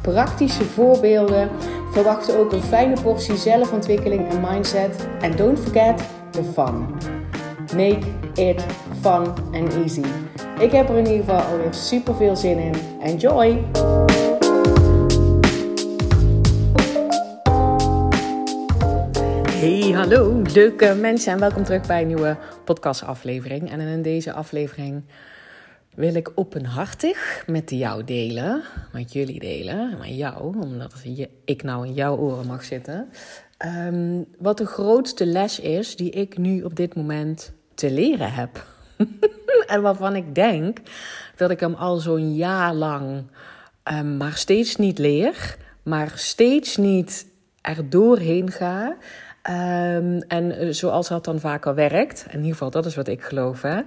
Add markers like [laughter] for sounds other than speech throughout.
praktische voorbeelden. Verwacht ook een fijne portie zelfontwikkeling en mindset. En don't forget the fun. Make it fun and easy. Ik heb er in ieder geval alweer super veel zin in. Enjoy! Hey, hallo leuke mensen en welkom terug bij een nieuwe podcastaflevering. En in deze aflevering wil ik openhartig met jou delen, met jullie delen, met jou, omdat ik nou in jouw oren mag zitten. Um, wat de grootste les is die ik nu op dit moment te leren heb. [laughs] en waarvan ik denk dat ik hem al zo'n jaar lang um, maar steeds niet leer, maar steeds niet er doorheen ga. Um, en eh, zoals dat dan vaker werkt, in ieder geval dat is wat ik geloof, hè,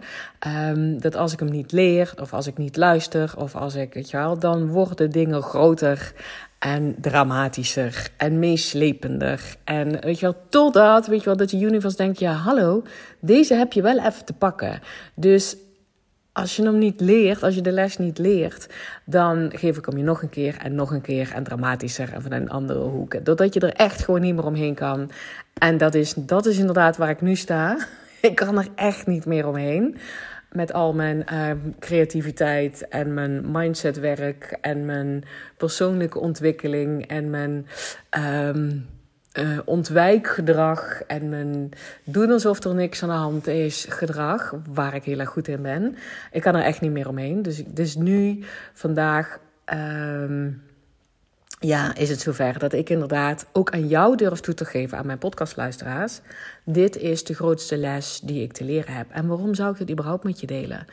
um, dat als ik hem niet leer, of als ik niet luister, of als ik, weet je wel, dan worden dingen groter en dramatischer en meeslepender. En weet je wel, totdat, weet je wel, dat de universe denkt, ja hallo, deze heb je wel even te pakken. Dus als je hem niet leert, als je de les niet leert, dan geef ik hem je nog een keer en nog een keer en dramatischer en van een andere hoek. Doordat je er echt gewoon niet meer omheen kan. En dat is, dat is inderdaad waar ik nu sta. [laughs] Ik kan er echt niet meer omheen. Met al mijn uh, creativiteit en mijn mindsetwerk en mijn persoonlijke ontwikkeling en mijn. Um, uh, ontwijkgedrag en mijn doen alsof er niks aan de hand is gedrag, waar ik heel erg goed in ben. Ik kan er echt niet meer omheen. Dus, dus nu, vandaag, um, ja, is het zover dat ik inderdaad ook aan jou durf toe te geven, aan mijn podcastluisteraars. Dit is de grootste les die ik te leren heb. En waarom zou ik het überhaupt met je delen?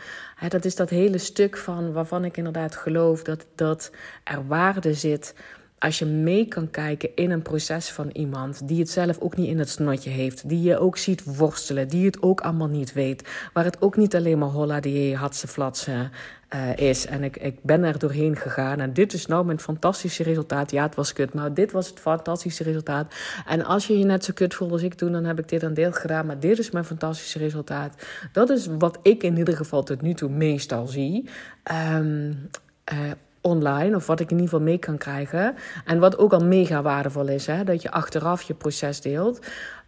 dat is dat hele stuk van waarvan ik inderdaad geloof dat, dat er waarde zit als je mee kan kijken in een proces van iemand die het zelf ook niet in het snotje heeft, die je ook ziet worstelen, die het ook allemaal niet weet, waar het ook niet alleen maar holla die hatse flatsen uh, is. En ik, ik ben er doorheen gegaan en dit is nou mijn fantastische resultaat. Ja, het was kut, maar dit was het fantastische resultaat. En als je je net zo kut voelt als ik toen, dan heb ik dit aan deel gedaan, maar dit is mijn fantastische resultaat. Dat is wat ik in ieder geval tot nu toe meestal zie. Um, uh, online, of wat ik in ieder geval mee kan krijgen. En wat ook al mega waardevol is, hè, dat je achteraf je proces deelt.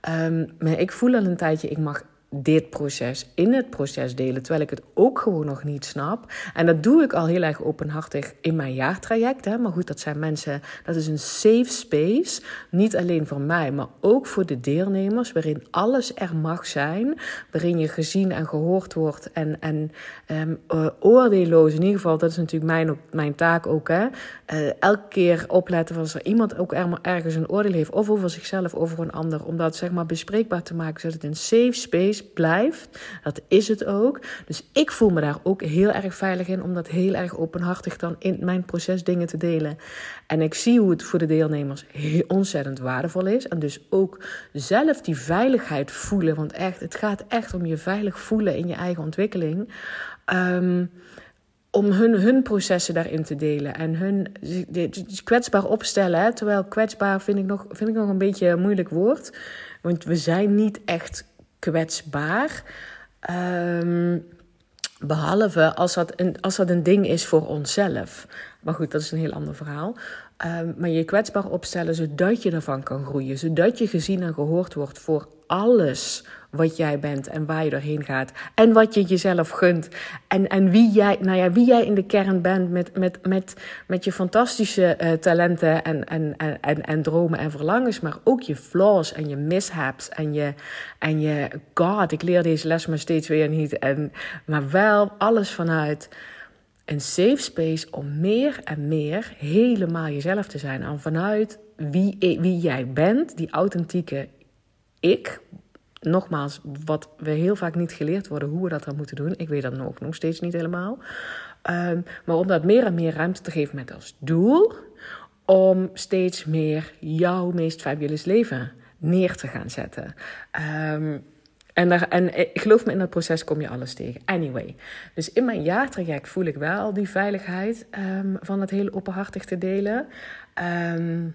Um, maar ik voel al een tijdje, ik mag dit proces in het proces delen, terwijl ik het ook gewoon nog niet snap. En dat doe ik al heel erg openhartig in mijn jaartraject. Hè. Maar goed, dat zijn mensen, dat is een safe space. Niet alleen voor mij, maar ook voor de deelnemers, waarin alles er mag zijn. Waarin je gezien en gehoord wordt en, en um, uh, oordeelloos. In ieder geval, dat is natuurlijk mijn, mijn taak ook. Hè. Uh, elke keer opletten als er iemand ook ergens een oordeel heeft, of over zichzelf, of over een ander. Om dat zeg maar bespreekbaar te maken, zodat het een safe space blijft. Dat is het ook. Dus ik voel me daar ook heel erg veilig in om dat heel erg openhartig dan in mijn proces dingen te delen. En ik zie hoe het voor de deelnemers heel ontzettend waardevol is. En dus ook zelf die veiligheid voelen. Want echt, het gaat echt om je veilig voelen in je eigen ontwikkeling. Um, om hun, hun processen daarin te delen en hun kwetsbaar opstellen. Terwijl kwetsbaar vind ik, nog, vind ik nog een beetje een moeilijk woord. Want we zijn niet echt kwetsbaar. Um, behalve als dat, een, als dat een ding is voor onszelf. Maar goed, dat is een heel ander verhaal. Um, maar je kwetsbaar opstellen zodat je ervan kan groeien. Zodat je gezien en gehoord wordt voor alles wat jij bent en waar je doorheen gaat. En wat je jezelf gunt. En, en wie, jij, nou ja, wie jij in de kern bent met, met, met, met je fantastische uh, talenten en, en, en, en dromen en verlangens. Maar ook je flaws en je mishaps en je, en je God, ik leer deze les maar steeds weer niet. En, maar wel alles vanuit een safe space om meer en meer helemaal jezelf te zijn. En vanuit wie, wie jij bent, die authentieke ik, nogmaals, wat we heel vaak niet geleerd worden, hoe we dat dan moeten doen. Ik weet dat nog, steeds niet helemaal. Um, maar om dat meer en meer ruimte te geven met als doel om steeds meer jouw meest fabulous leven neer te gaan zetten. Ehm, en, en ik geloof me, in dat proces kom je alles tegen. Anyway. Dus in mijn jaartraject voel ik wel die veiligheid um, van het heel openhartig te delen. Um,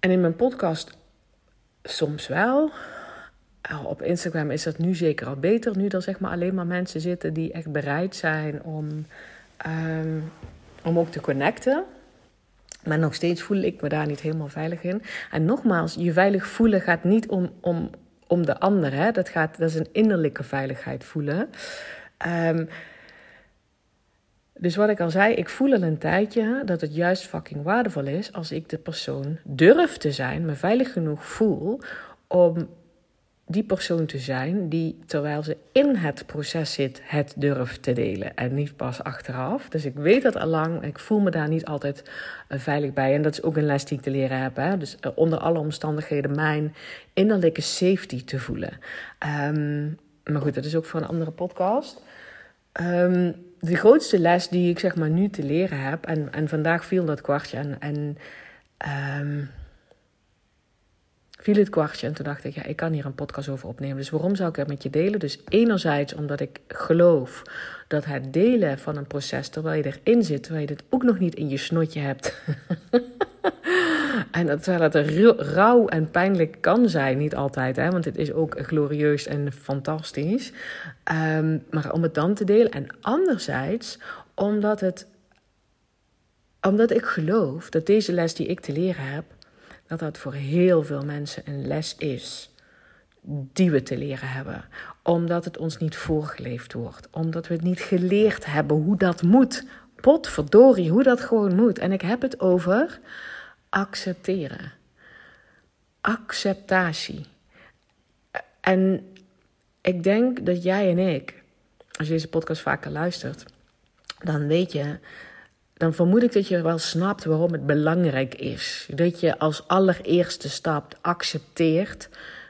en in mijn podcast soms wel. Op Instagram is dat nu zeker al beter. Nu er zeg maar alleen maar mensen zitten die echt bereid zijn om, um, om ook te connecten. Maar nog steeds voel ik me daar niet helemaal veilig in. En nogmaals, je veilig voelen gaat niet om, om, om de ander. Hè? Dat, gaat, dat is een innerlijke veiligheid voelen. Um, dus wat ik al zei, ik voel al een tijdje dat het juist fucking waardevol is als ik de persoon durf te zijn, me veilig genoeg voel om die persoon te zijn die terwijl ze in het proces zit, het durft te delen en niet pas achteraf. Dus ik weet dat al lang, ik voel me daar niet altijd uh, veilig bij. En dat is ook een les die ik te leren heb. Hè? Dus uh, onder alle omstandigheden mijn innerlijke safety te voelen. Um, maar goed, dat is ook voor een andere podcast. Um, de grootste les die ik zeg maar nu te leren heb, en, en vandaag viel dat kwartje en, en um, viel het kwartje en toen dacht ik, ja, ik kan hier een podcast over opnemen. Dus waarom zou ik het met je delen? Dus enerzijds omdat ik geloof dat het delen van een proces terwijl je erin zit, terwijl je het ook nog niet in je snotje hebt. [laughs] en dat, het rauw en pijnlijk kan zijn, niet altijd, hè, want het is ook glorieus en fantastisch. Um, maar om het dan te delen. En anderzijds omdat het omdat ik geloof dat deze les die ik te leren heb, dat dat voor heel veel mensen een les is die we te leren hebben. Omdat het ons niet voorgeleefd wordt. Omdat we het niet geleerd hebben hoe dat moet. Potverdorie, hoe dat gewoon moet. En ik heb het over accepteren. Acceptatie. En ik denk dat jij en ik, als je deze podcast vaker luistert, dan weet je dan vermoed ik dat je wel snapt waarom het belangrijk is. Dat je als allereerste stap accepteert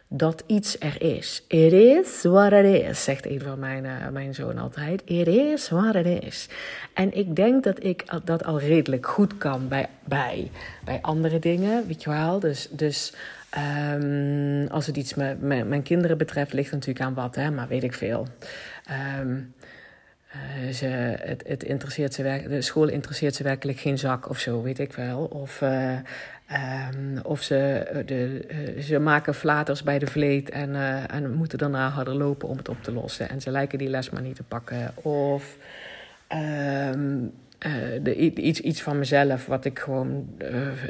dat iets er is. It is what it is, zegt een van mijn, uh, mijn zoon altijd. It is what it is. En ik denk dat ik dat al redelijk goed kan bij, bij, bij andere dingen, weet je wel. Dus, dus um, als het iets met, mijn kinderen betreft, ligt het natuurlijk aan wat, hè, maar weet ik veel. Um, uh, ze, het, het interesseert ze werk, de school interesseert ze werkelijk geen zak of zo, weet ik wel. Of, uh, um, of ze, de, uh, ze maken flaters bij de vleet en, en moeten daarna harder lopen om het op te lossen. En ze lijken die les maar niet te pakken. Of um, de, iets, iets van mezelf wat ik gewoon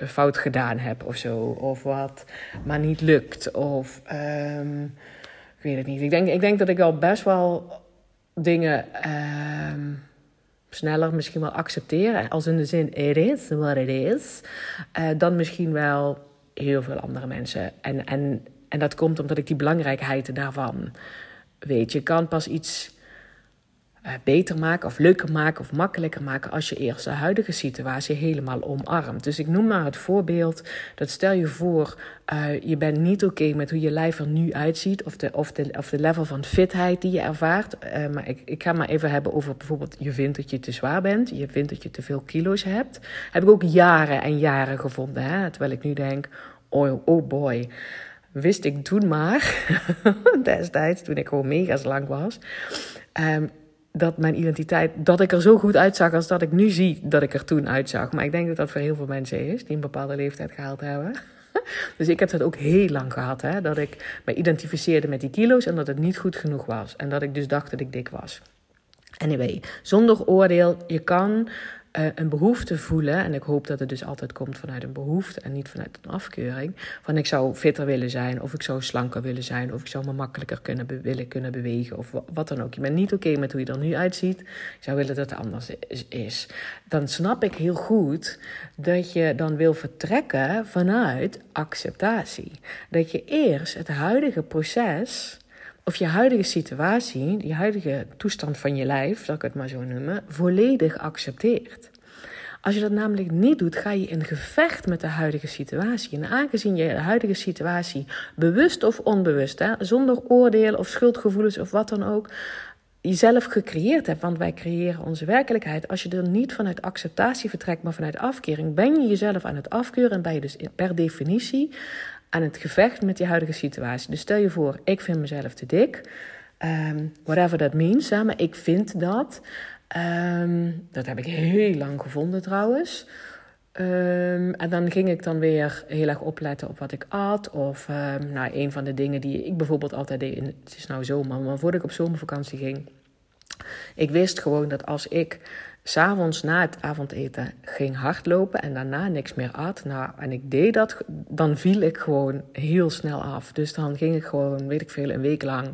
fout gedaan heb of zo. Of wat maar niet lukt. Of um, ik weet het niet. Ik denk, ik denk dat ik al best wel dingen uh, sneller misschien wel accepteren. Als in de zin, it is what it is. Uh, dan misschien wel heel veel andere mensen. En, en, en dat komt omdat ik die belangrijkheid daarvan weet. Je kan pas iets beter maken of leuker maken of makkelijker maken als je eerst de huidige situatie helemaal omarmt. Dus ik noem maar het voorbeeld dat stel je voor, uh, je bent niet oké met hoe je lijf er nu uitziet of de, of de, of de level van fitheid die je ervaart. Uh, maar ik, ik ga maar even hebben over bijvoorbeeld je vindt dat je te zwaar bent, je vindt dat je te veel kilo's hebt. Heb ik ook jaren en jaren gevonden, hè? terwijl ik nu denk, oh, oh boy wist ik toen maar, [laughs] destijds, toen ik gewoon mega slank was, um, dat mijn identiteit, dat ik er zo goed uitzag als dat ik nu zie dat ik er toen uitzag. Maar ik denk dat dat voor heel veel mensen is die een bepaalde leeftijd gehaald hebben. [laughs] Dus ik heb dat ook heel lang gehad, hè, dat ik me identificeerde met die kilo's en dat het niet goed genoeg was. En dat ik dus dacht dat ik dik was. Anyway, zonder oordeel, je kan uh, een behoefte voelen, en ik hoop dat het dus altijd komt vanuit een behoefte en niet vanuit een afkeuring, van ik zou fitter willen zijn, of ik zou slanker willen zijn, of ik zou me makkelijker kunnen willen kunnen bewegen, of wat dan ook. Je bent niet oké met hoe je er nu uitziet, ik zou willen dat het anders is. Dan snap ik heel goed dat je dan wil vertrekken vanuit acceptatie. Dat je eerst het huidige proces of je huidige situatie, je huidige toestand van je lijf, zal ik het maar zo noemen, volledig accepteert. Als je dat namelijk niet doet, ga je in gevecht met de huidige situatie. En aangezien je de huidige situatie bewust of onbewust, hè, zonder oordeel of schuldgevoelens of wat dan ook, jezelf gecreëerd hebt. Want wij creëren onze werkelijkheid. Als je er niet vanuit acceptatie vertrekt, maar vanuit afkering, ben je jezelf aan het afkeuren en ben je dus per definitie aan het gevecht met je huidige situatie. Dus stel je voor, ik vind mezelf te dik. Ehm, whatever that means, hè, maar ik vind dat. Ehm, dat heb ik heel lang gevonden trouwens. Ehm, en dan ging ik dan weer heel erg opletten op wat ik at. Of um, nou, een van de dingen die ik bijvoorbeeld altijd deed. het is nou zomer, maar voordat ik op zomervakantie ging. Ik wist gewoon dat als ik s'avonds na het avondeten ging hardlopen en daarna niks meer at. Nou, en ik deed dat, dan viel ik gewoon heel snel af. Dus dan ging ik gewoon, weet ik veel, een week lang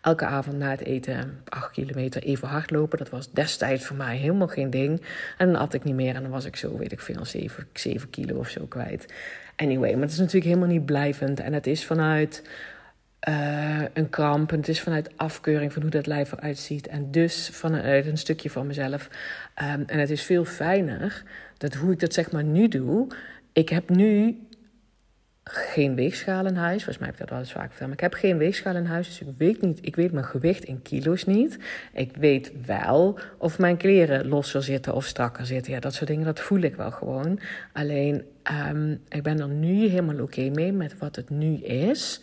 elke avond na het eten acht kilometer even hardlopen. Dat was destijds voor mij helemaal geen ding. En dan at ik niet meer en dan was ik zo, weet ik veel, 7, 7 kilo of zo kwijt. Anyway, maar het is natuurlijk helemaal niet blijvend. En het is vanuit uh, een kramp. Het is vanuit afkeuring van hoe dat lijf eruit ziet. En dus vanuit een stukje van mezelf. Um, en het is veel fijner dat hoe ik dat zeg maar nu doe. Ik heb nu geen weegschaal in huis. Volgens mij heb ik dat wel eens vaak verteld. Maar ik heb geen weegschaal in huis. Dus ik weet niet. Ik weet mijn gewicht in kilo's niet. Ik weet wel of mijn kleren losser zitten of strakker zitten. Ja, dat soort dingen, dat voel ik wel gewoon. Alleen, um, ik ben er nu helemaal oké mee met wat het nu is.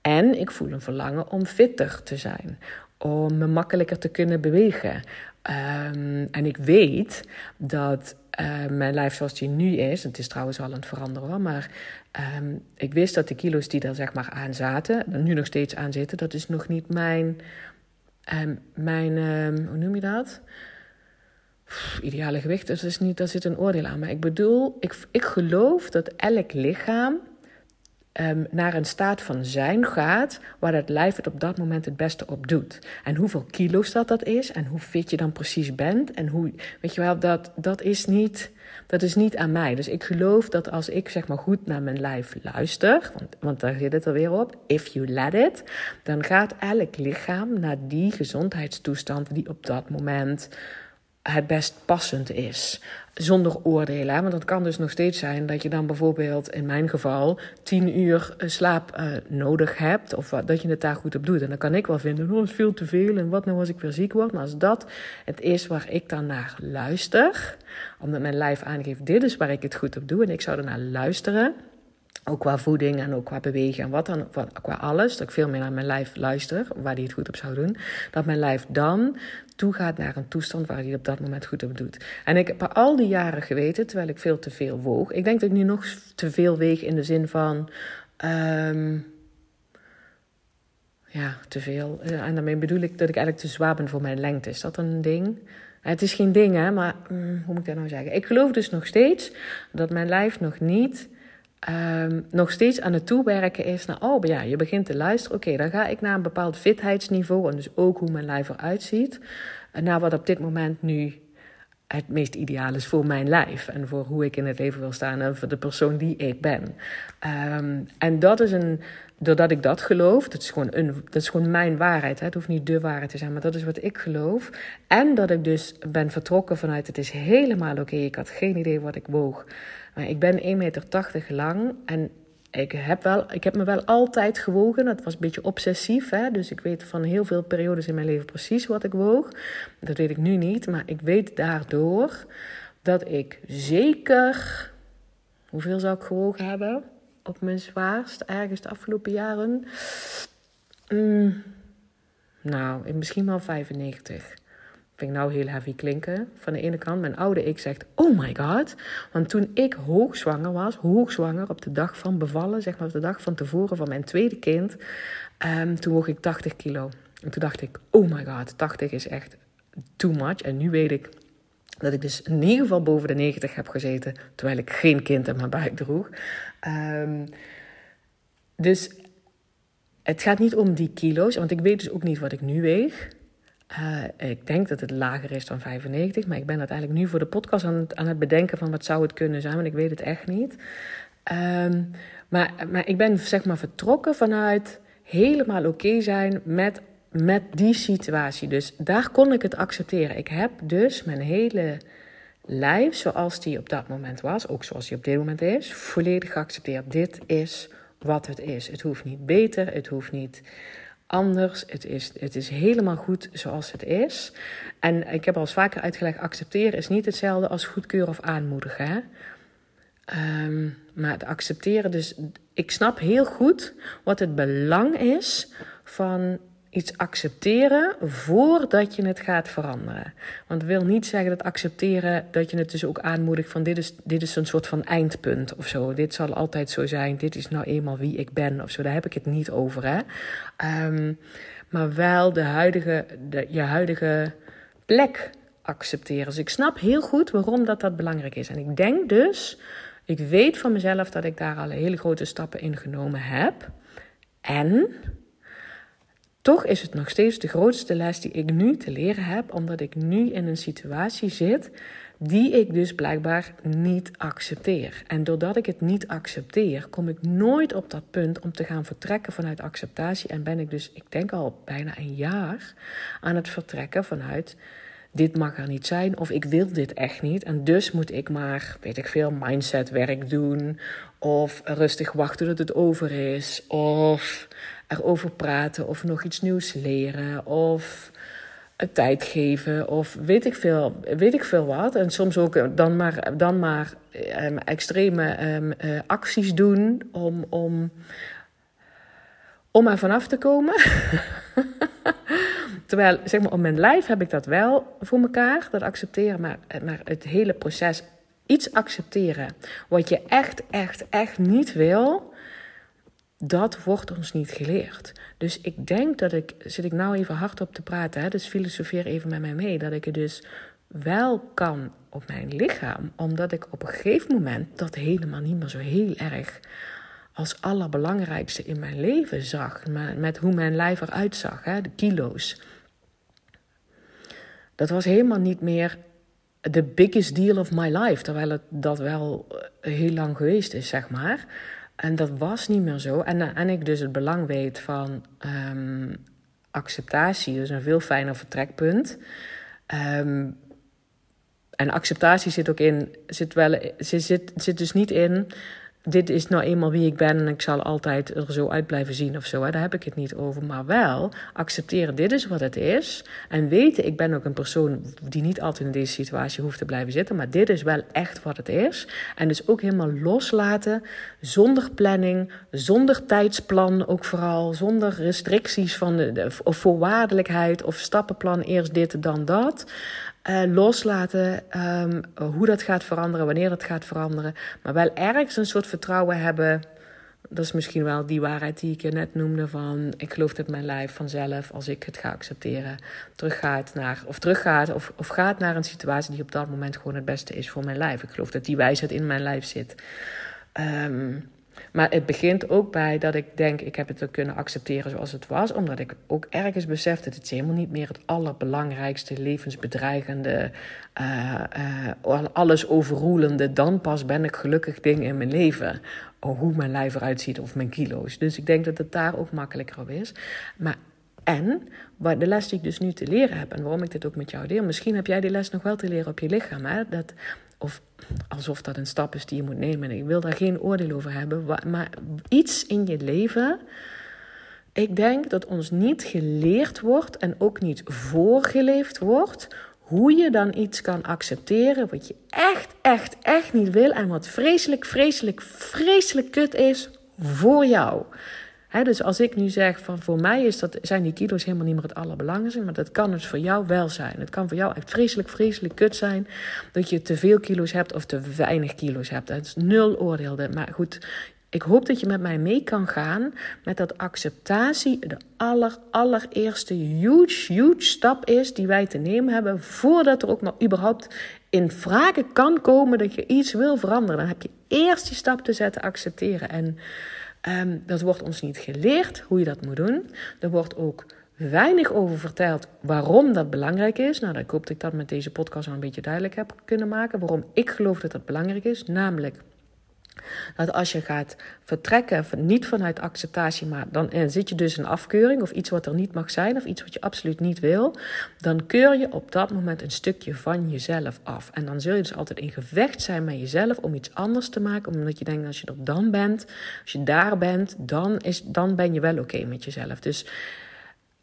En ik voel een verlangen om fitter te zijn, om me makkelijker te kunnen bewegen. Um, en ik weet dat uh, mijn lijf zoals die nu is, het is trouwens al aan het veranderen maar um, ik wist dat de kilo's die er zeg maar aan zaten, nu nog steeds aan zitten, dat is nog niet mijn, um, mijn hoe noem je dat? Ideale gewicht. Dus is niet, daar zit een oordeel aan. Maar ik bedoel, ik, ik geloof dat elk lichaam um, naar een staat van zijn gaat waar het lijf het op dat moment het beste op doet. En hoeveel kilo's dat dat is en hoe fit je dan precies bent en hoe, weet je wel, dat, dat is niet, dat is niet aan mij. Dus ik geloof dat als ik zeg maar goed naar mijn lijf luister, want, want daar zit het alweer op, if you let it, dan gaat elk lichaam naar die gezondheidstoestand die op dat moment het best passend is. Zonder oordelen. Want dat kan dus nog steeds zijn dat je dan bijvoorbeeld, in mijn geval, tien uur eh, slaap uh, nodig hebt. Of dat je het daar goed op doet. En dan kan ik wel vinden, oh, is veel te veel. En wat nou als ik weer ziek word? Maar als dat het is waar ik dan naar luister. Omdat mijn lijf aangeeft, dit is waar ik het goed op doe. En ik zou ernaar luisteren ook qua voeding en ook qua bewegen en wat dan, qua alles. Dat ik veel meer naar mijn lijf luister, waar die het goed op zou doen. Dat mijn lijf dan toegaat naar een toestand waar hij op dat moment goed op doet. En ik heb al die jaren geweten, terwijl ik veel te veel woog. Ik denk dat ik nu nog te veel weeg in de zin van. Um, ja, te veel. Eh, en daarmee bedoel ik dat ik eigenlijk te zwaar ben voor mijn lengte. Is dat een ding? Het is geen ding, hè, maar mm, hoe moet ik dat nou zeggen? Ik geloof dus nog steeds dat mijn lijf nog niet um, nog steeds aan het toewerken is naar, oh ja, je begint te luisteren. Oké, dan ga ik naar een bepaald fitheidsniveau en dus ook hoe mijn lijf eruit ziet. Naar wat op dit moment nu het meest ideaal is voor mijn lijf en voor hoe ik in het leven wil staan en voor de persoon die ik ben. Um, en dat is een, doordat ik dat geloof, dat is gewoon, een, dat is gewoon mijn waarheid. Hè? Het hoeft niet de waarheid te zijn, maar dat is wat ik geloof. En dat ik dus ben vertrokken vanuit het is helemaal oké. Ik had geen idee wat ik woog. Ik ben 1,80 meter lang en ik heb, wel, ik heb me wel altijd gewogen. Dat was een beetje obsessief. Hè? Dus ik weet van heel veel periodes in mijn leven precies wat ik woog. Dat weet ik nu niet. Maar ik weet daardoor dat ik zeker. Hoeveel zou ik gewogen hebben? Op mijn zwaarst, ergens de afgelopen jaren. Mm, nou, misschien wel 95 vind ik nou heel heavy klinken. Van de ene kant, mijn oude ik zegt, oh my god. Want toen ik hoogzwanger was, hoogzwanger op de dag van bevallen, zeg maar op de dag van tevoren van mijn tweede kind, um, toen woog ik 80 kilo. En toen dacht ik, oh my god, 80 is echt too much. En nu weet ik dat ik dus in ieder geval boven de 90 heb gezeten, terwijl ik geen kind in mijn buik droeg. Um, dus het gaat niet om die kilo's, want ik weet dus ook niet wat ik nu weeg. Uh, ik denk dat het lager is dan 95, maar ik ben uiteindelijk nu voor de podcast aan het, aan het bedenken van wat zou het kunnen zijn, want ik weet het echt niet. Um, maar, maar ik ben zeg maar vertrokken vanuit helemaal oké zijn met, met die situatie. Dus daar kon ik het accepteren. Ik heb dus mijn hele lijf zoals die op dat moment was, ook zoals die op dit moment is, volledig geaccepteerd. Dit is wat het is. Het hoeft niet beter, het hoeft niet anders. Het is, het is helemaal goed zoals het is. En ik heb al eens vaker uitgelegd: accepteren is niet hetzelfde als goedkeuren of aanmoedigen. Hè? Ehm, maar het accepteren, dus ik snap heel goed wat het belang is van iets accepteren voordat je het gaat veranderen. Want het wil niet zeggen dat accepteren dat je het dus ook aanmoedigt van dit is, dit is een soort van eindpunt of zo. Dit zal altijd zo zijn. Dit is nou eenmaal wie ik ben of zo. Daar heb ik het niet over. Hè? Ehm, maar wel de huidige, de, je huidige plek accepteren. Dus ik snap heel goed waarom dat, dat belangrijk is. En ik denk dus, ik weet van mezelf dat ik daar al hele grote stappen in genomen heb. En toch is het nog steeds de grootste les die ik nu te leren heb, omdat ik nu in een situatie zit die ik dus blijkbaar niet accepteer. En doordat ik het niet accepteer, kom ik nooit op dat punt om te gaan vertrekken vanuit acceptatie. En ben ik dus, ik denk al bijna een jaar, aan het vertrekken vanuit dit mag er niet zijn of ik wil dit echt niet. En dus moet ik maar, weet ik veel, mindsetwerk doen of rustig wachten tot het over is of erover praten of nog iets nieuws leren of tijd geven of weet ik veel, weet ik veel wat. En soms ook dan maar, dan maar um, extreme um, uh, acties doen om, om, om er vanaf te komen. [laughs] Terwijl, zeg maar, op mijn lijf heb ik dat wel voor elkaar, dat accepteren, maar, maar het hele proces, iets accepteren wat je echt, echt, echt niet wil, dat wordt ons niet geleerd. Dus ik denk dat ik, zit ik nou even hard op te praten, hè, dus filosofeer even met mij mee, dat ik het dus wel kan op mijn lichaam, omdat ik op een gegeven moment dat helemaal niet meer zo heel erg als allerbelangrijkste in mijn leven zag, met hoe mijn lijf eruit zag, hè, de kilo's. Dat was helemaal niet meer the biggest deal of my life, terwijl het dat wel eh, heel lang geweest is, zeg maar. En dat was niet meer zo. En, en ik dus het belang weet van um, acceptatie, dus een veel fijner vertrekpunt. Um, en acceptatie zit ook in, zit, wel, zit, zit, zit dus niet in dit is nou eenmaal wie ik ben en ik zal altijd er zo uit blijven zien of zo. Hè. Daar heb ik het niet over. Maar wel accepteren, dit is wat het is. En weten, ik ben ook een persoon die niet altijd in deze situatie hoeft te blijven zitten. Maar dit is wel echt wat het is. En dus ook helemaal loslaten, zonder planning, zonder tijdsplan ook vooral. Zonder restricties van de, of voorwaardelijkheid of stappenplan, eerst dit, dan dat. Uh, loslaten um, hoe dat gaat veranderen, wanneer dat gaat veranderen. Maar wel ergens een soort vertrouwen hebben. Dat is misschien wel die waarheid die ik je net noemde: van ik geloof dat mijn lijf vanzelf, als ik het ga accepteren, teruggaat naar, of teruggaat, of, of gaat naar een situatie die op dat moment gewoon het beste is voor mijn lijf. Ik geloof dat die wijsheid in mijn lijf zit. Um, maar het begint ook bij dat ik denk, ik heb het ook kunnen accepteren zoals het was. Omdat ik ook ergens besef dat het helemaal niet meer het allerbelangrijkste, levensbedreigende, uh, alles overroelende. Dan pas ben ik gelukkig ding in mijn leven. Hoe mijn lijf eruit ziet of mijn kilo's. Dus ik denk dat het daar ook makkelijker op is. Maar en de les die ik dus nu te leren heb en waarom ik dit ook met jou deel. Misschien heb jij die les nog wel te leren op je lichaam. Hè? Dat, of alsof dat een stap is die je moet nemen. Ik wil daar geen oordeel over hebben. Maar iets in je leven. Ik denk dat ons niet geleerd wordt en ook niet voorgeleefd wordt. Hoe je dan iets kan accepteren wat je echt, echt, echt niet wil. En wat vreselijk, vreselijk, vreselijk kut is voor jou dus als ik nu zeg van voor mij is dat, zijn die kilo's helemaal niet meer het allerbelangrijkste, maar dat kan dus voor jou wel zijn. Het kan voor jou echt vreselijk, vreselijk kut zijn dat je te veel kilo's hebt of te weinig kilo's hebt. Het is nul oordeel. Maar goed, ik hoop dat je met mij mee kan gaan met dat acceptatie de aller, allereerste huge, huge stap is die wij te nemen hebben voordat er ook maar überhaupt in vragen kan komen dat je iets wil veranderen. Dan heb je eerst die stap te zetten, accepteren en Ehm, dat wordt ons niet geleerd hoe je dat moet doen. Er wordt ook weinig over verteld waarom dat belangrijk is. Nou, ik hoop dat ik dat met deze podcast al een beetje duidelijk heb kunnen maken. Waarom ik geloof dat dat belangrijk is. Namelijk dat als je gaat vertrekken, niet vanuit acceptatie, maar dan zit je dus een afkeuring of iets wat er niet mag zijn of iets wat je absoluut niet wil, dan keur je op dat moment een stukje van jezelf af. En dan zul je dus altijd in gevecht zijn met jezelf om iets anders te maken, omdat je denkt als je er dan bent, als je daar bent, dan, is, dan ben je wel oké met jezelf. Dus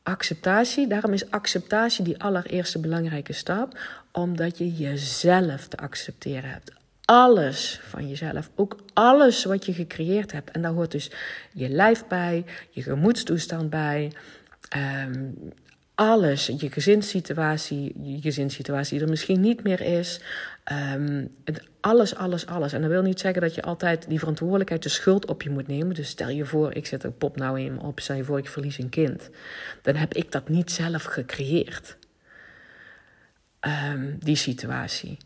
acceptatie, daarom is acceptatie die allereerste belangrijke stap, omdat je jezelf te accepteren hebt alles van jezelf. Ook alles wat je gecreëerd hebt. En daar hoort dus je lijf bij, je gemoedstoestand bij. Ehm, alles, je gezinssituatie, je gezinssituatie die er misschien niet meer is. Ehm, alles, alles, alles. En dat wil niet zeggen dat je altijd die verantwoordelijkheid, de schuld op je moet nemen. Dus stel je voor, ik zet een pop nou in op, stel je voor, ik verlies een kind. Dan heb ik dat niet zelf gecreëerd. Um, die situatie.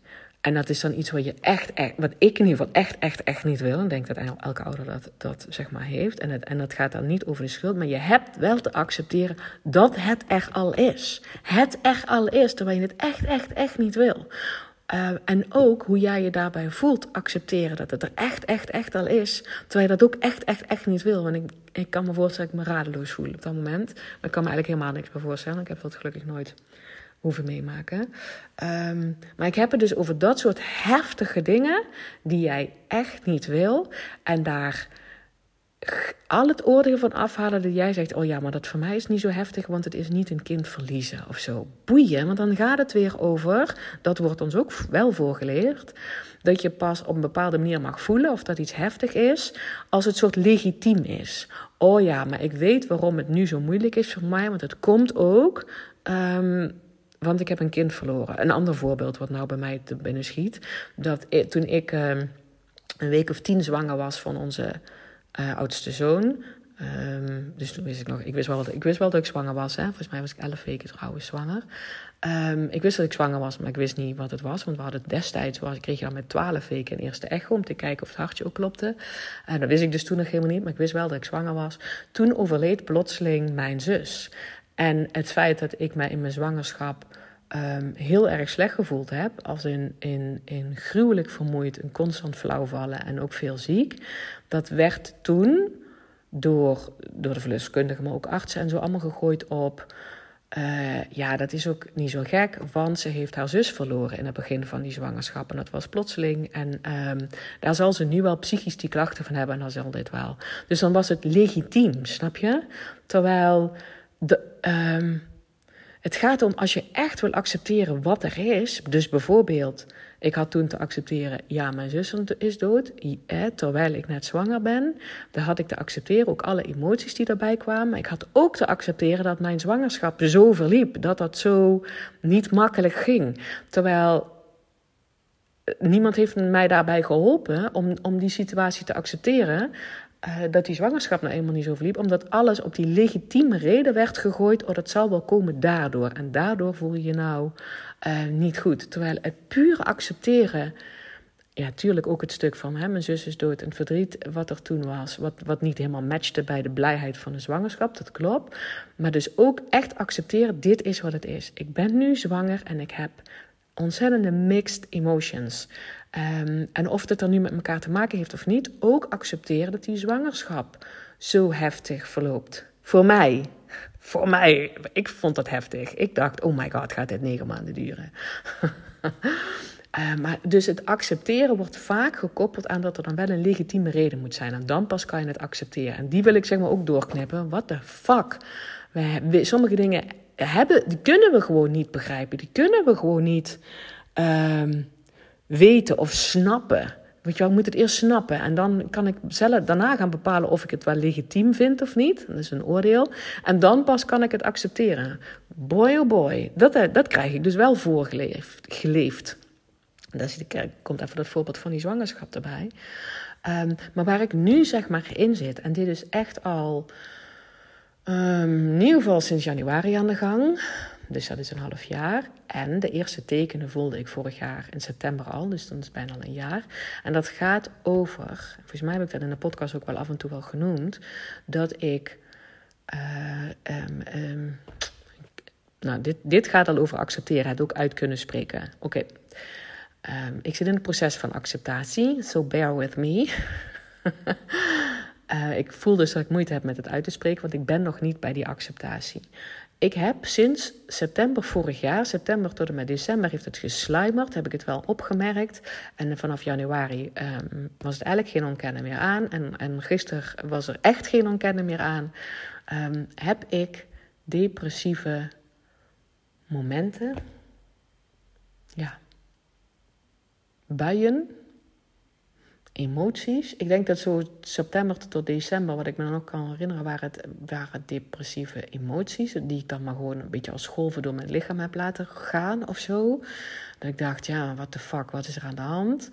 En dat is dan iets wat je echt, echt, wat ik in ieder geval echt, echt, echt niet wil. En denk dat elke ouder dat, dat zeg maar heeft. En, het, en dat gaat dan niet over de schuld. Maar je hebt wel te accepteren dat het er al is. Het er al is, terwijl je het echt, echt, echt niet wil. Uh, en ook hoe jij je daarbij voelt, accepteren dat het er echt, echt, echt al is. Terwijl je dat ook echt, echt, echt niet wil. Want ik, ik kan me voorstellen dat ik me radeloos voel op dat moment. Maar ik kan me eigenlijk helemaal niks meer voorstellen. Ik heb dat gelukkig nooit hoeven meemaken. Um, maar ik heb het dus over dat soort heftige dingen die jij echt niet wil. En daar al het oordeel van afhalen dat jij zegt: Oh ja, maar dat voor mij is niet zo heftig, want het is niet een kind verliezen of zo. Boeien, want dan gaat het weer over, dat wordt ons ook wel voorgeleerd, dat je pas op een bepaalde manier mag voelen of dat iets heftig is, als het soort legitiem is. Oh ja, maar ik weet waarom het nu zo moeilijk is voor mij, want het komt ook. Um, want ik heb een kind verloren. Een ander voorbeeld wat nou bij mij te binnen schiet. Dat toen ik ehm, een week of tien zwanger was van onze uh, oudste zoon. Um, dus toen wist ik nog, ik wist, wel, ik wist wel dat ik zwanger was. Hè? Volgens mij was ik elf weken trouwens zwanger. Um, ik wist dat ik zwanger was, maar ik wist niet wat het was. Want we hadden destijds, was, kreeg dan met twaalf weken een eerste echo om te kijken of het hartje ook klopte. En dat wist ik dus toen nog helemaal niet, maar ik wist wel dat ik zwanger was. Toen overleed plotseling mijn zus. En het feit dat ik mij in mijn zwangerschap um, heel erg slecht gevoeld heb, als in, in, in gruwelijk vermoeid, een constant flauwvallen en ook veel ziek, dat werd toen door, door de verloskundige, maar ook artsen en zo allemaal gegooid op. Uh, ja, dat is ook niet zo gek, want ze heeft haar zus verloren in het begin van die zwangerschap. En dat was plotseling. En um, daar zal ze nu wel psychisch die klachten van hebben en dan zal dit wel. Dus dan was het legitiem, snap je? Terwijl de, um, het gaat om als je echt wil accepteren wat er is. Dus bijvoorbeeld, ik had toen te accepteren, ja, mijn zus is dood. terwijl ik net zwanger ben. Dan had ik te accepteren ook alle emoties die daarbij kwamen. Ik had ook te accepteren dat mijn zwangerschap zo verliep. Dat dat zo niet makkelijk ging. Terwijl eh, niemand heeft mij daarbij geholpen om, om die situatie te accepteren. Uh, dat die zwangerschap nou eenmaal niet zo verliep, omdat alles op die legitieme reden werd gegooid. Oh, dat zal wel komen daardoor. En daardoor voel je je nou uh, niet goed. Terwijl het pure accepteren, ja, tuurlijk ook het stuk van hè, mijn zus is dood en verdriet wat er toen was, wat, wat niet helemaal matchte bij de blijheid van de zwangerschap, dat klopt. Maar dus ook echt accepteren, dit is wat het is. Ik ben nu zwanger en ik heb ontzettende mixed emotions. Um, en of het er nu met elkaar te maken heeft of niet, ook accepteren dat die zwangerschap zo heftig verloopt. Voor mij. Voor mij. Ik vond dat heftig. Ik dacht, oh my god, gaat dit negen maanden duren? uh, [laughs] maar dus het accepteren wordt vaak gekoppeld aan dat er dan wel een legitieme reden moet zijn. En dan pas kan je het accepteren. En die wil ik zeg maar ook doorknippen. What the fuck? Sommige dingen hebben, die kunnen we gewoon niet begrijpen. Die kunnen we gewoon niet um, weten of snappen. Weet je moet het eerst snappen. En dan kan ik zelf daarna gaan bepalen of ik het wel legitiem vind of niet. Dat is een oordeel. En dan pas kan ik het accepteren. Boy oh boy, dat, eh, dat krijg ik dus wel voorgeleefd. Geleefd. Daar komt even dat voorbeeld van die zwangerschap erbij. Um, maar waar ik nu zeg maar in zit, en dit is echt al um, in ieder geval sinds januari aan de gang. Dus dat is een half jaar. En de eerste tekenen voelde ik vorig jaar in september al. Dus dan is bijna al een jaar. En dat gaat over, volgens mij heb ik dat in de podcast ook wel af en toe wel genoemd. Dat ik. Uh, um, um, nou, dit, dit gaat al over accepteren, het ook uit kunnen spreken. Oké. Um, ik zit in het proces van acceptatie, so bear with me. uh, [laughs] ik voel dus dat ik moeite heb met het uit te spreken, want ik ben nog niet bij die acceptatie. Ik heb sinds september vorig jaar, september tot en met december, heeft het gesluimerd, heb ik het wel opgemerkt. En vanaf januari um, was het eigenlijk geen ontkennen meer aan. En, en gisteren was er echt geen ontkennen meer aan. Um, heb ik depressieve momenten, ja, buien, emoties. Ik denk dat zo september tot december, wat ik me dan ook kan herinneren, waren, het, waren depressieve emoties. Die ik dan maar gewoon een beetje als golven door mijn lichaam heb laten gaan of zo. Dat ik dacht, ja, what the fuck, wat is er aan de hand?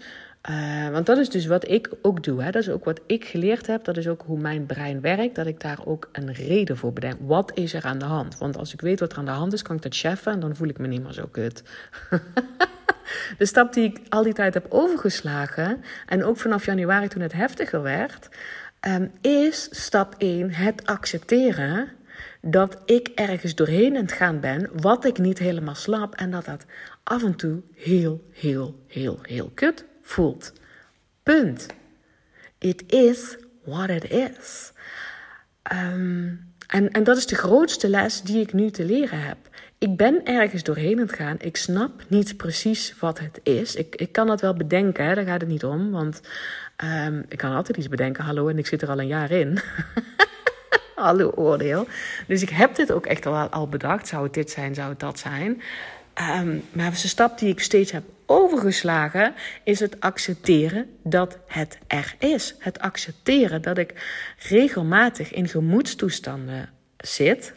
Uh, want dat is dus wat ik ook doe. Hè? Dat is ook wat ik geleerd heb. Dat is ook hoe mijn brein werkt. Dat ik daar ook een reden voor bedenk. Wat is er aan de hand? Want als ik weet wat er aan de hand is, kan ik dat cheffen. En dan voel ik me niet meer zo kut. [laughs] de stap die ik al die tijd heb overgeslagen. En ook vanaf januari toen het heftiger werd. Um, is stap 1 het accepteren dat ik ergens doorheen aan het gaan ben. Wat ik niet helemaal snap. En dat dat af en toe heel, heel, heel, heel kut voelt. Punt. It is what it is. Ehm, en, en dat is de grootste les die ik nu te leren heb. Ik ben ergens doorheen aan het gaan. Ik snap niet precies wat het is. Ik, ik kan dat wel bedenken, hè? daar gaat het niet om. Want um, ik kan altijd iets bedenken. Hallo, en ik zit er al een jaar in. [laughs] Hallo, oordeel. Dus ik heb dit ook echt al, al bedacht. Zou het dit zijn, zou het dat zijn? Um, maar de stap die ik steeds heb overgeslagen, is het accepteren dat het er is. Het accepteren dat ik regelmatig in gemoedstoestanden zit,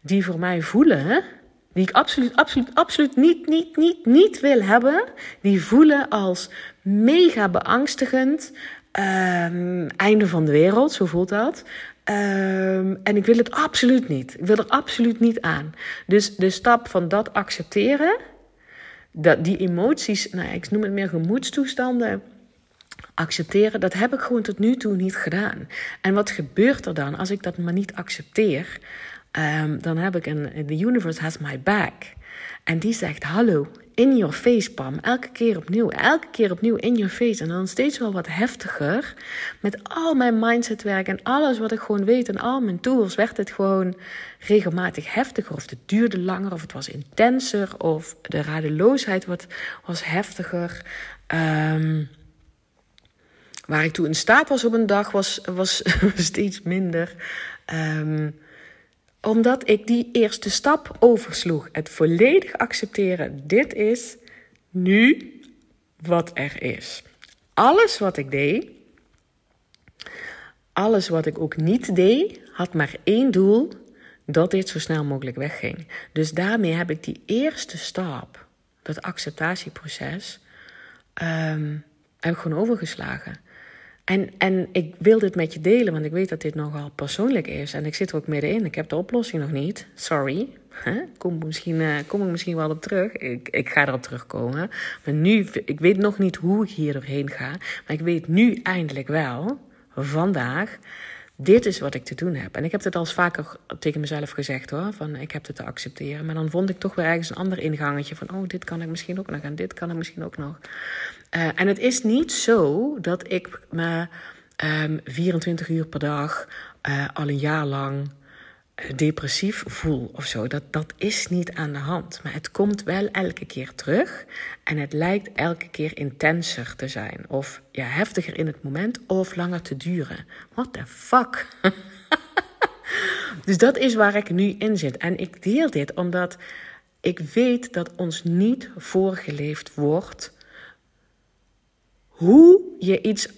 die voor mij voelen, die ik absoluut, absoluut, absoluut niet, niet, niet, niet wil hebben, die voelen als mega beangstigend. Um, einde van de wereld, zo voelt dat. Um, en ik wil het absoluut niet. Ik wil er absoluut niet aan. Dus de stap van dat accepteren, dat die emoties, nou, ik noem het meer gemoedstoestanden, accepteren, dat heb ik gewoon tot nu toe niet gedaan. En wat gebeurt er dan als ik dat maar niet accepteer? Um, dan heb ik een, the universe has my back. En die zegt, hallo, in your face, Pam. Elke keer opnieuw, elke keer opnieuw in your face. En dan steeds wel wat heftiger. Met al mijn mindsetwerk en alles wat ik gewoon weet en al mijn tools werd het gewoon regelmatig heftiger. Of het duurde langer, of het was intenser, of de radeloosheid wat, was heftiger. Um, waar ik toen in staat was op een dag, was, was [laughs] steeds minder. Um, omdat ik die eerste stap oversloeg. Het volledig accepteren. Dit is nu wat er is. Alles wat ik deed, alles wat ik ook niet deed, had maar één doel: dat dit zo snel mogelijk wegging. Dus daarmee heb ik die eerste stap, dat acceptatieproces, um, heb ik gewoon overgeslagen. En, en ik wil dit met je delen, want ik weet dat dit nogal persoonlijk is. En ik zit er ook middenin. Ik heb de oplossing nog niet. Sorry. Kom, misschien, uh, kom ik misschien wel op terug. Ik, ik ga erop terugkomen. Maar nu, ik weet nog niet hoe ik hier doorheen ga. Maar ik weet nu eindelijk wel, vandaag, dit is wat ik te doen heb. En ik heb het al vaker tegen mezelf gezegd hoor. Van ik heb het te accepteren. Maar dan vond ik toch weer ergens een ander ingangetje. Van oh, dit kan ik misschien ook nog. En dit kan ik misschien ook nog. Uh, en het is niet zo dat ik me um, ehm, 24 uur per dag uh, al een jaar lang uh, depressief voel of zo. Dat, dat is niet aan de hand. Maar het komt wel elke keer terug. En het lijkt elke keer intenser te zijn. Of ja, heftiger in het moment of langer te duren. What the fuck? [laughs] dus dat is waar ik nu in zit. En ik deel dit omdat ik weet dat ons niet voorgeleefd wordt hoe je iets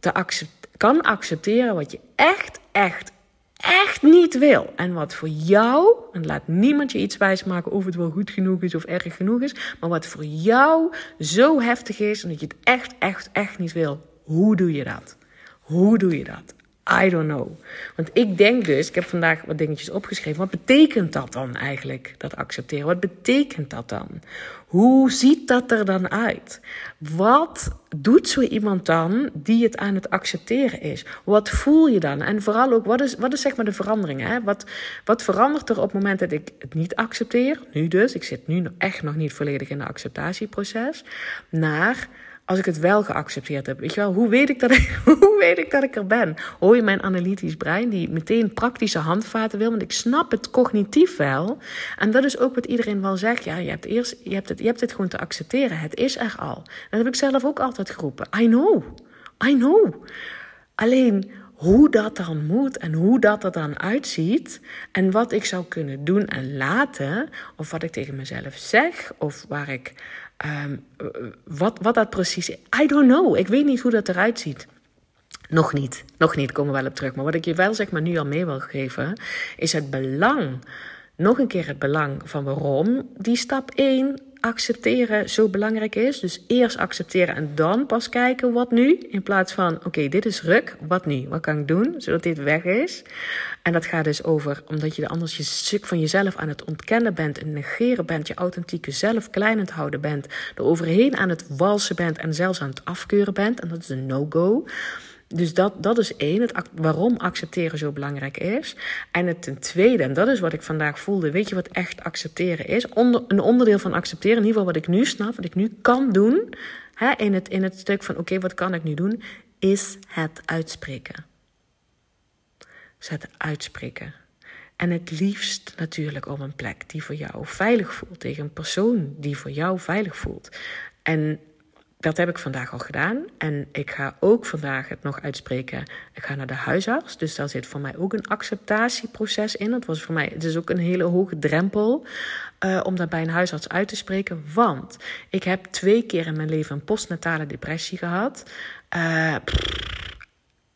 te kan accepteren wat je echt, echt, echt niet wil. En wat voor jou, en laat niemand je iets wijsmaken of het wel goed genoeg is of erg genoeg is, maar wat voor jou zo heftig is en dat je het echt, echt, echt niet wil. Hoe doe je dat? Hoe doe je dat? I don't know. Want ik denk dus, ik heb vandaag wat dingetjes opgeschreven. Wat betekent dat dan eigenlijk, dat accepteren? Wat betekent dat dan? Hoe ziet dat er dan uit? Wat doet zo iemand dan die het aan het accepteren is? Wat voel je dan? En vooral ook, wat is, wat is zeg maar de verandering? Hè? Wat, wat verandert er op het moment dat ik het niet accepteer? Nu dus, ik zit nu echt nog niet volledig in het acceptatieproces. Naar als ik het wel geaccepteerd heb. Weet je wel, hoe weet ik dat ik, [laughs] hoe weet ik, dat ik er ben? Hoor je mijn analytisch brein die meteen praktische handvaten wil? Want ik snap het cognitief wel. En dat is ook wat iedereen wel zegt. Ja, je hebt, eerst, je hebt, het, je hebt het gewoon te accepteren. Het is er al. Dat heb ik zelf ook altijd geroepen. I know. I know. Alleen hoe dat dan moet en hoe dat er dan uitziet en wat ik zou kunnen doen en laten, of wat ik tegen mezelf zeg, of waar ik Ehm, wat, wat dat precies is, I don't know. Ik weet niet hoe dat eruit ziet. Nog niet, nog niet, komen we wel op terug. Maar wat ik je wel zeg maar nu al mee wil geven, is het belang, nog een keer het belang van waarom die stap 1 accepteren zo belangrijk is. Dus eerst accepteren en dan pas kijken wat nu. In plaats van, oké, dit is ruk, wat nu? Wat kan ik doen zodat dit weg is? En dat gaat dus over, omdat je anders je stuk van jezelf aan het ontkennen bent, en negeren bent, je authentieke zelf klein aan het houden bent, er overheen aan het walsen bent en zelfs aan het afkeuren bent. En dat is een no-go. Dus dat, dat is één, het, waarom accepteren zo belangrijk is. En het ten tweede, en dat is wat ik vandaag voelde, weet je wat echt accepteren is? Onder, een onderdeel van accepteren, in ieder geval wat ik nu snap, wat ik nu kan doen, hè, in, het, in het stuk van oké, wat kan ik nu doen, is het uitspreken. Is het uitspreken. En het liefst natuurlijk op een plek die voor jou veilig voelt, tegen een persoon die voor jou veilig voelt. En dat heb ik vandaag al gedaan. En ik ga ook vandaag het nog uitspreken. Ik ga naar de huisarts. Dus daar zit voor mij ook een acceptatieproces in. Dat was voor mij, het is ook een hele hoge drempel uh, om dat bij een huisarts uit te spreken. Want ik heb twee keer in mijn leven een postnatale depressie gehad. Uh,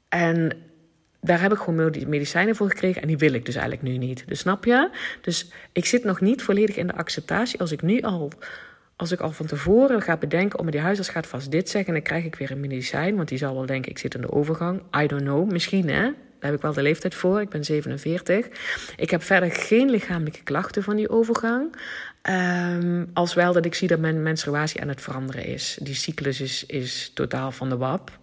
en daar heb ik gewoon medicijnen voor gekregen en die wil ik dus eigenlijk nu niet. Dus snap je? Dus ik zit nog niet volledig in de acceptatie. Als ik nu al als ik al van tevoren ga bedenken, oh, die huisarts gaat vast dit zeggen, en dan krijg ik weer een medicijn, want die zal wel denken, ik zit in de overgang. I don't know, misschien hè. Daar heb ik wel de leeftijd voor. Ik ben 47. Ik heb verder geen lichamelijke klachten van die overgang. Um, als wel dat ik zie dat mijn menstruatie aan het veranderen is. Die cyclus is, is totaal van de wap.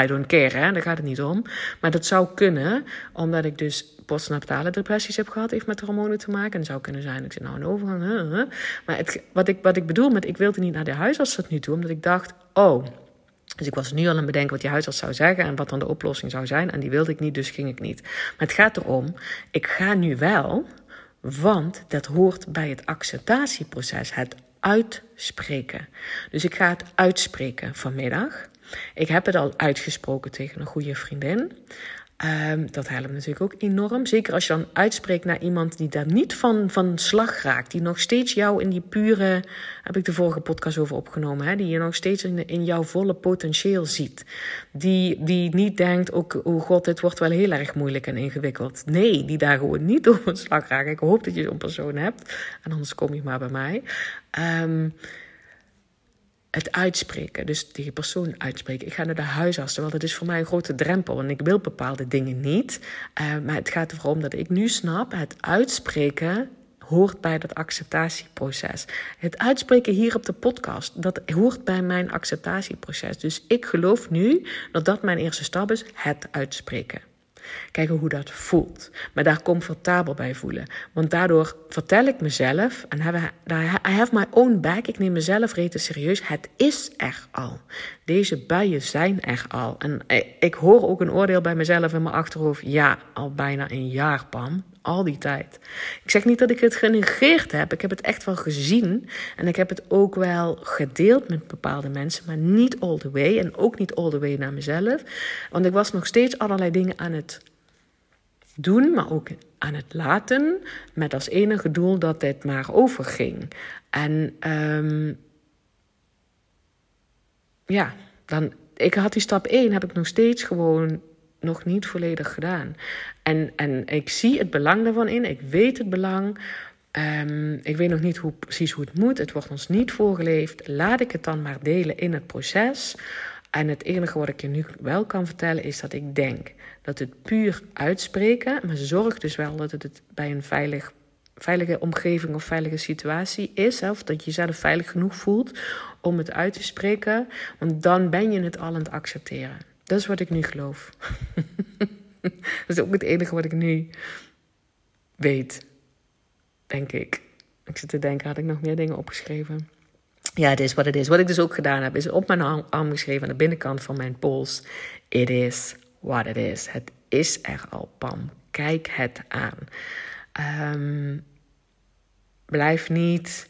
I don't care, hè? daar gaat het niet om. Maar dat zou kunnen, omdat ik dus postnatale depressies heb gehad, heeft met hormonen te maken. En zou kunnen zijn, ik zit nou een overgang. Maar het, wat, ik, wat ik bedoel met, ik wilde niet naar de huisarts tot nu toe, omdat ik dacht, oh, dus ik was nu al aan het bedenken wat die huisarts zou zeggen en wat dan de oplossing zou zijn. En die wilde ik niet, dus ging ik niet. Maar het gaat erom, ik ga nu wel, want dat hoort bij het acceptatieproces, het uitspreken. Dus ik ga het uitspreken vanmiddag. Ik heb het al uitgesproken tegen een goede vriendin. Um, dat helpt natuurlijk ook enorm. Zeker als je dan uitspreekt naar iemand die daar niet van, van slag raakt. Die nog steeds jou in die pure. Heb ik de vorige podcast over opgenomen. Hè, die je nog steeds in, in jouw volle potentieel ziet. Die, die niet denkt: ook, oh god, dit wordt wel heel erg moeilijk en ingewikkeld. Nee, die daar gewoon niet over slag raakt. Ik hoop dat je zo'n persoon hebt. En anders kom je maar bij mij. Um, het uitspreken, dus tegen persoon uitspreken. Ik ga naar de huisarts, terwijl dat is voor mij een grote drempel. En ik wil bepaalde dingen niet. Uh, maar het gaat erom dat ik nu snap, het uitspreken hoort bij dat acceptatieproces. Het uitspreken hier op de podcast, dat hoort bij mijn acceptatieproces. Dus ik geloof nu dat dat mijn eerste stap is, het uitspreken. Kijken hoe dat voelt. Maar daar comfortabel bij voelen. Want daardoor vertel ik mezelf, en I have my own back, ik neem mezelf rete serieus. Het is er al. Deze buien zijn er al. En ik hoor ook een oordeel bij mezelf in mijn achterhoofd. Ja, al bijna een jaar, Pam al die tijd. Ik zeg niet dat ik het genegeerd heb. Ik heb het echt wel gezien. En ik heb het ook wel gedeeld met bepaalde mensen. Maar niet all the way. En ook niet all the way naar mezelf. Want ik was nog steeds allerlei dingen aan het doen. Maar ook aan het laten. Met als enige doel dat dit maar overging. En um, ja, dan, ik had die stap 1 heb ik nog steeds gewoon nog niet volledig gedaan. En, en ik zie het belang daarvan in. Ik weet het belang. Um, ik weet nog niet hoe, precies hoe het moet. Het wordt ons niet voorgeleefd. Laat ik het dan maar delen in het proces. En het enige wat ik je nu wel kan vertellen is dat ik denk dat het puur uitspreken, maar zorg dus wel dat het bij een veilig, veilige omgeving of veilige situatie is, of dat je jezelf veilig genoeg voelt om het uit te spreken, want dan ben je het al aan het accepteren. Dat is wat ik nu geloof. [laughs] dat is ook het enige wat ik nu weet. Denk ik. Ik zit te denken, had ik nog meer dingen opgeschreven? Ja, het is wat het is. Wat ik dus ook gedaan heb, is op mijn arm geschreven aan de binnenkant van mijn pols. It is what it is. Het is er al, Pam. Kijk het aan. Um, blijf niet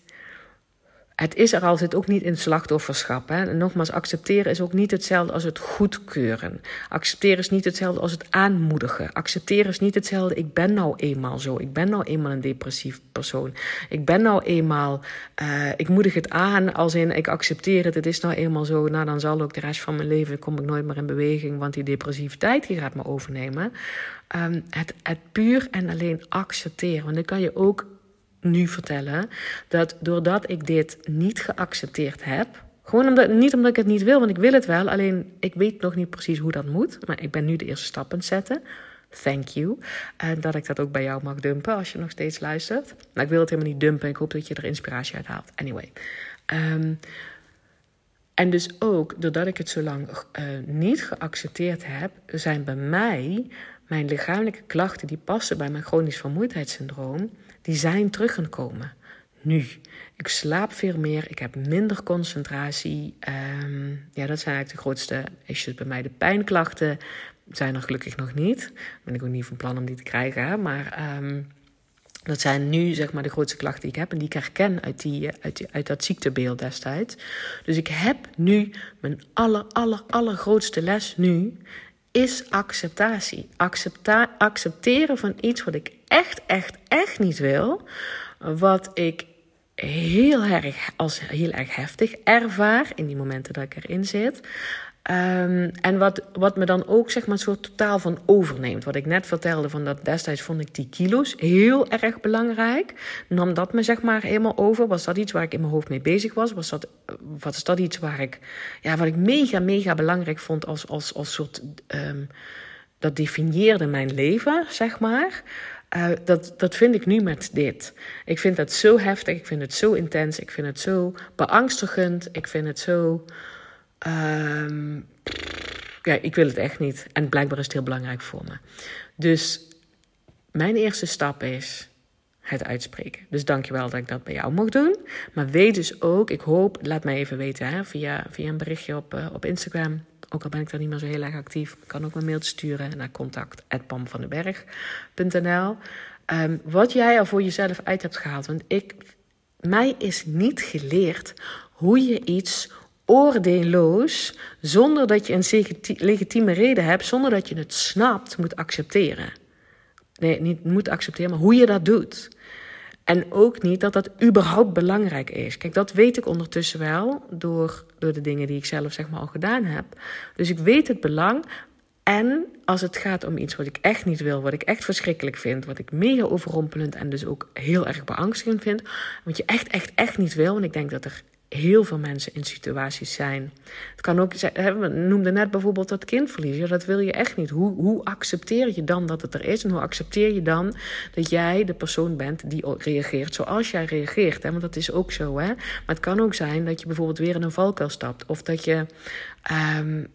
het is er al, zit ook niet in slachtofferschap. Hè? En nogmaals, accepteren is ook niet hetzelfde als het goedkeuren. Accepteren is niet hetzelfde als het aanmoedigen. Accepteren is niet hetzelfde, ik ben nou eenmaal zo. Ik ben nou eenmaal een depressief persoon. Ik ben nou eenmaal, uh, ik moedig het aan als in, ik accepteer het, het is nou eenmaal zo. Nou, dan zal ook de rest van mijn leven, kom ik nooit meer in beweging, want die depressiviteit die gaat me overnemen. Um, het, het puur en alleen accepteren. Want dan kan je ook nu vertellen dat doordat ik dit niet geaccepteerd heb, gewoon omdat, niet omdat ik het niet wil, want ik wil het wel, alleen ik weet nog niet precies hoe dat moet. Maar ik ben nu de eerste stap aan het zetten. Thank you. En dat ik dat ook bij jou mag dumpen als je nog steeds luistert. Nou, ik wil het helemaal niet dumpen. Ik hoop dat je er inspiratie uit haalt. Anyway. Um, en dus ook doordat ik het zo lang uh, niet geaccepteerd heb, zijn bij mij mijn lichamelijke klachten die passen bij mijn chronisch vermoeidheidssyndroom, die zijn teruggekomen. Nu. Ik slaap veel meer, ik heb minder concentratie. Um, ja, dat zijn eigenlijk de grootste issues bij mij. De pijnklachten zijn er gelukkig nog niet. Ben ik ook niet van plan om die te krijgen. Maar um, dat zijn nu zeg maar de grootste klachten die ik heb en die ik herken uit, die, uit, die, uit dat ziektebeeld destijds. Dus ik heb nu mijn aller, aller, allergrootste les nu is acceptatie. Accepta accepteren van iets wat ik echt, echt, echt niet wil. Wat ik heel erg als heel erg heftig ervaar in die momenten dat ik erin zit. Um, en wat, wat me dan ook zeg maar een soort totaal van overneemt. Wat ik net vertelde, van dat destijds vond ik die kilo's heel erg belangrijk. Nam dat me zeg maar helemaal over? Was dat iets waar ik in mijn hoofd mee bezig was? Was dat, was dat iets waar ik, ja, wat ik mega, mega belangrijk vond als, als, als soort... Um, dat definieerde mijn leven, zeg maar. Uh, dat, dat vind ik nu met dit. Ik vind het zo heftig, ik vind het zo intens, ik vind het zo beangstigend, ik vind het zo. Um, ja, ik wil het echt niet. En blijkbaar is het heel belangrijk voor me. Dus mijn eerste stap is het uitspreken. Dus dankjewel dat ik dat bij jou mocht doen. Maar weet dus ook, ik hoop, laat mij even weten hè, via, via een berichtje op, uh, op Instagram. Ook al ben ik daar niet meer zo heel erg actief. Kan ook een mailtje sturen naar contact.pamvandenberg.nl um, ehm, Wat jij er voor jezelf uit hebt gehaald. Want ik, mij is niet geleerd hoe je iets oordeelloos, zonder dat je een legitieme reden hebt, zonder dat je het snapt, moet accepteren. Nee, niet moet accepteren, maar hoe je dat doet. En ook niet dat dat überhaupt belangrijk is. Kijk, dat weet ik ondertussen wel door, door de dingen die ik zelf zeg maar al gedaan heb. Dus ik weet het belang. En als het gaat om iets wat ik echt niet wil, wat ik echt verschrikkelijk vind, wat ik mega overrompelend en dus ook heel erg beangstigend vind, wat je echt, echt, echt niet wil. En ik denk dat er heel veel mensen in situaties zijn. Het kan ook zijn, we noemden net bijvoorbeeld dat kindverlies. Ja, dat wil je echt niet. Hoe, hoe accepteer je dan dat het er is? En hoe accepteer je dan dat jij de persoon bent die reageert zoals jij reageert? Hè? Want dat is ook zo. Hè? Maar het kan ook zijn dat je bijvoorbeeld weer in een valkuil stapt. Of dat je. Um,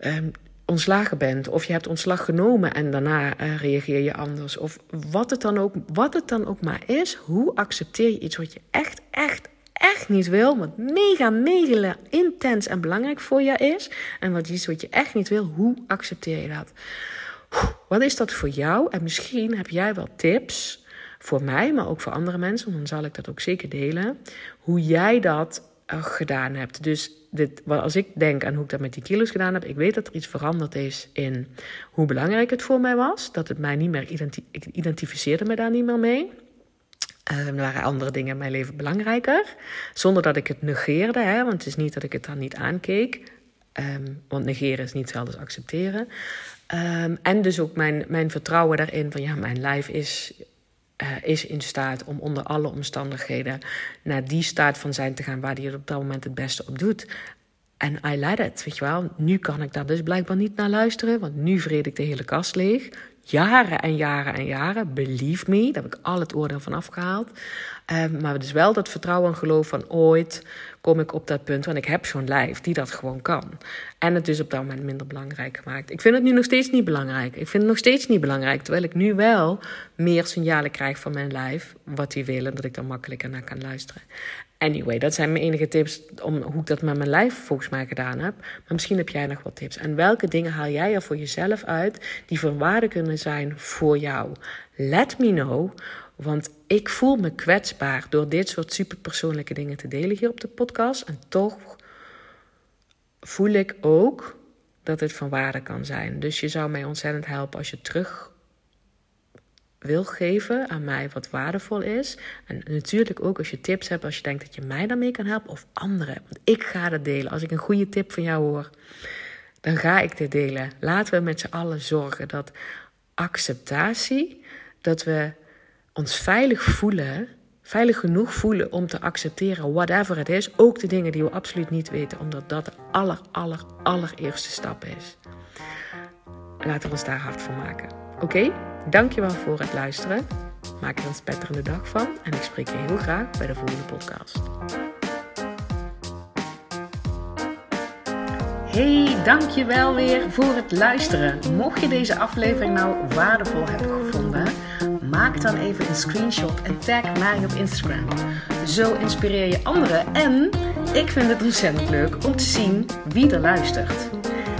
um, ontslagen bent of je hebt ontslag genomen en daarna uh, reageer je anders of wat het dan ook wat het dan ook maar is, hoe accepteer je iets wat je echt echt echt niet wil, wat mega mega intens en belangrijk voor je is en wat iets wat je echt niet wil, hoe accepteer je dat? Wat is dat voor jou? En misschien heb jij wel tips voor mij, maar ook voor andere mensen, want dan zal ik dat ook zeker delen, hoe jij dat gedaan hebt. Dus dit, als ik denk aan hoe ik dat met die kilo's gedaan heb, ik weet dat er iets veranderd is in hoe belangrijk het voor mij was. Dat het mij niet meer ik identificeerde me daar niet meer mee. Uh, er waren andere dingen in mijn leven belangrijker. Zonder dat ik het negeerde, hè, want het is niet dat ik het dan niet aankeek. Um, want negeren is niet hetzelfde als accepteren. Um, en dus ook mijn, mijn vertrouwen daarin van ja, mijn lijf is uh, is in staat om onder alle omstandigheden naar die staat van zijn te gaan waar hij het op dat moment het beste op doet. En I let it, weet je wel. Nu kan ik daar dus blijkbaar niet naar luisteren, want nu vreet ik de hele kast leeg. Jaren en jaren en jaren, believe me, daar heb ik al het oordeel van afgehaald. Um, maar dus wel dat vertrouwen en geloof van ooit kom ik op dat punt, want ik heb zo'n lijf die dat gewoon kan. En het is op dat moment minder belangrijk gemaakt. Ik vind het nu nog steeds niet belangrijk. Ik vind het nog steeds niet belangrijk, terwijl ik nu wel meer signalen krijg van mijn lijf, wat hij wil en dat ik dan makkelijker naar kan luisteren. Anyway, dat zijn mijn enige tips om hoe ik dat met mijn lijf volgens mij gedaan heb. Maar misschien heb jij nog wat tips. En welke dingen haal jij er voor jezelf uit die van waarde kunnen zijn voor jou? Let me know. Want ik voel me kwetsbaar door dit soort superpersoonlijke dingen te delen hier op de podcast. En toch voel ik ook dat het van waarde kan zijn. Dus je zou mij ontzettend helpen als je terug wil geven aan mij wat waardevol is. En natuurlijk ook als je tips hebt, als je denkt dat je mij daarmee kan helpen of anderen. Want ik ga het delen. Als ik een goede tip van jou hoor, dan ga ik dit delen. Laten we met z'n allen zorgen dat acceptatie, dat we ons veilig voelen, veilig genoeg voelen om te accepteren, whatever het is, ook de dingen die we absoluut niet weten, omdat dat de aller, aller, allereerste stap is. Laten we ons daar hard voor maken. Oké? Dankjewel voor het luisteren. Maak er een spetterende dag van en ik spreek je heel graag bij de volgende podcast. Hey, dankjewel weer voor het luisteren. Mocht je deze aflevering nou waardevol hebben gevonden, maak dan even een screenshot en tag mij op Instagram. Zo inspireer je anderen en ik vind het ontzettend leuk om te zien wie er luistert.